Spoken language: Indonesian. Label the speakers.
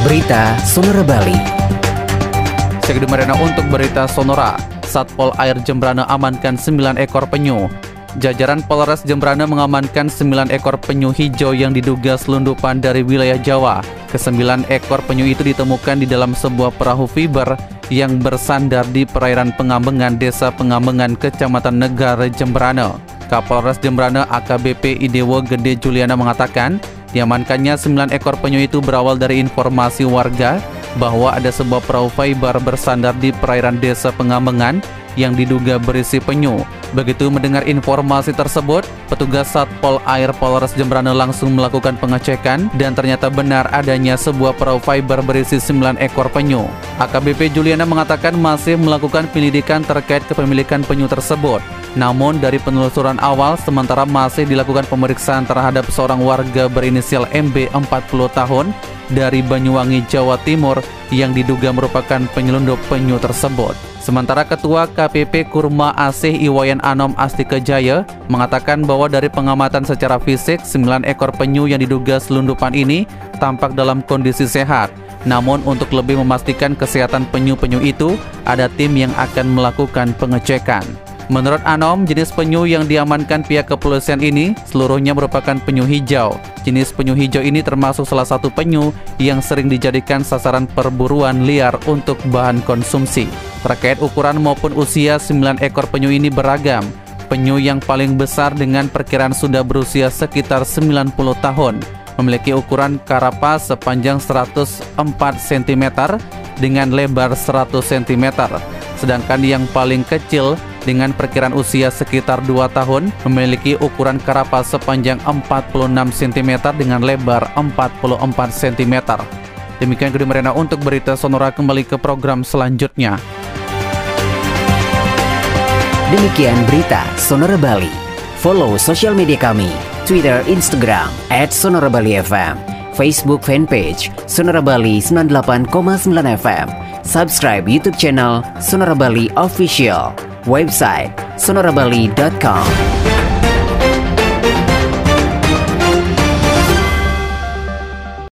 Speaker 1: Berita Sonora Bali.
Speaker 2: Marina untuk berita Sonora. Satpol Air Jembrana amankan 9 ekor penyu. Jajaran Polres Jembrana mengamankan 9 ekor penyu hijau yang diduga selundupan dari wilayah Jawa. Kesembilan ekor penyu itu ditemukan di dalam sebuah perahu fiber yang bersandar di perairan Pengambengan, Desa Pengambengan, Kecamatan Negara Jembrana. Kapolres Jembrana AKBP Idewo Gede Juliana mengatakan, Diamankannya 9 ekor penyu itu berawal dari informasi warga bahwa ada sebuah perahu fiber bersandar di perairan desa Pengambengan yang diduga berisi penyu. Begitu mendengar informasi tersebut, petugas Satpol Air Polres Jembrana langsung melakukan pengecekan dan ternyata benar adanya sebuah perahu fiber berisi 9 ekor penyu. AKBP Juliana mengatakan masih melakukan penyelidikan terkait kepemilikan penyu tersebut. Namun dari penelusuran awal sementara masih dilakukan pemeriksaan terhadap seorang warga berinisial MB 40 tahun dari Banyuwangi, Jawa Timur yang diduga merupakan penyelundup penyu tersebut. Sementara Ketua KPP Kurma Asih Iwayan Anom Astikejaya mengatakan bahwa dari pengamatan secara fisik, 9 ekor penyu yang diduga selundupan ini tampak dalam kondisi sehat. Namun untuk lebih memastikan kesehatan penyu-penyu itu, ada tim yang akan melakukan pengecekan. Menurut Anom, jenis penyu yang diamankan pihak kepolisian ini seluruhnya merupakan penyu hijau. Jenis penyu hijau ini termasuk salah satu penyu yang sering dijadikan sasaran perburuan liar untuk bahan konsumsi. Terkait ukuran maupun usia 9 ekor penyu ini beragam. Penyu yang paling besar dengan perkiraan sudah berusia sekitar 90 tahun memiliki ukuran karapas sepanjang 104 cm dengan lebar 100 cm. Sedangkan yang paling kecil dengan perkiraan usia sekitar 2 tahun memiliki ukuran karapas sepanjang 46 cm dengan lebar 44 cm. Demikian Gede Merena untuk berita Sonora kembali ke program selanjutnya.
Speaker 1: Demikian berita Sonora Bali. Follow sosial media kami, Twitter, Instagram, at Sonora Bali FM, Facebook fanpage Sonora Bali 98,9 FM, subscribe YouTube channel Sonora Bali Official website sonorabali.com.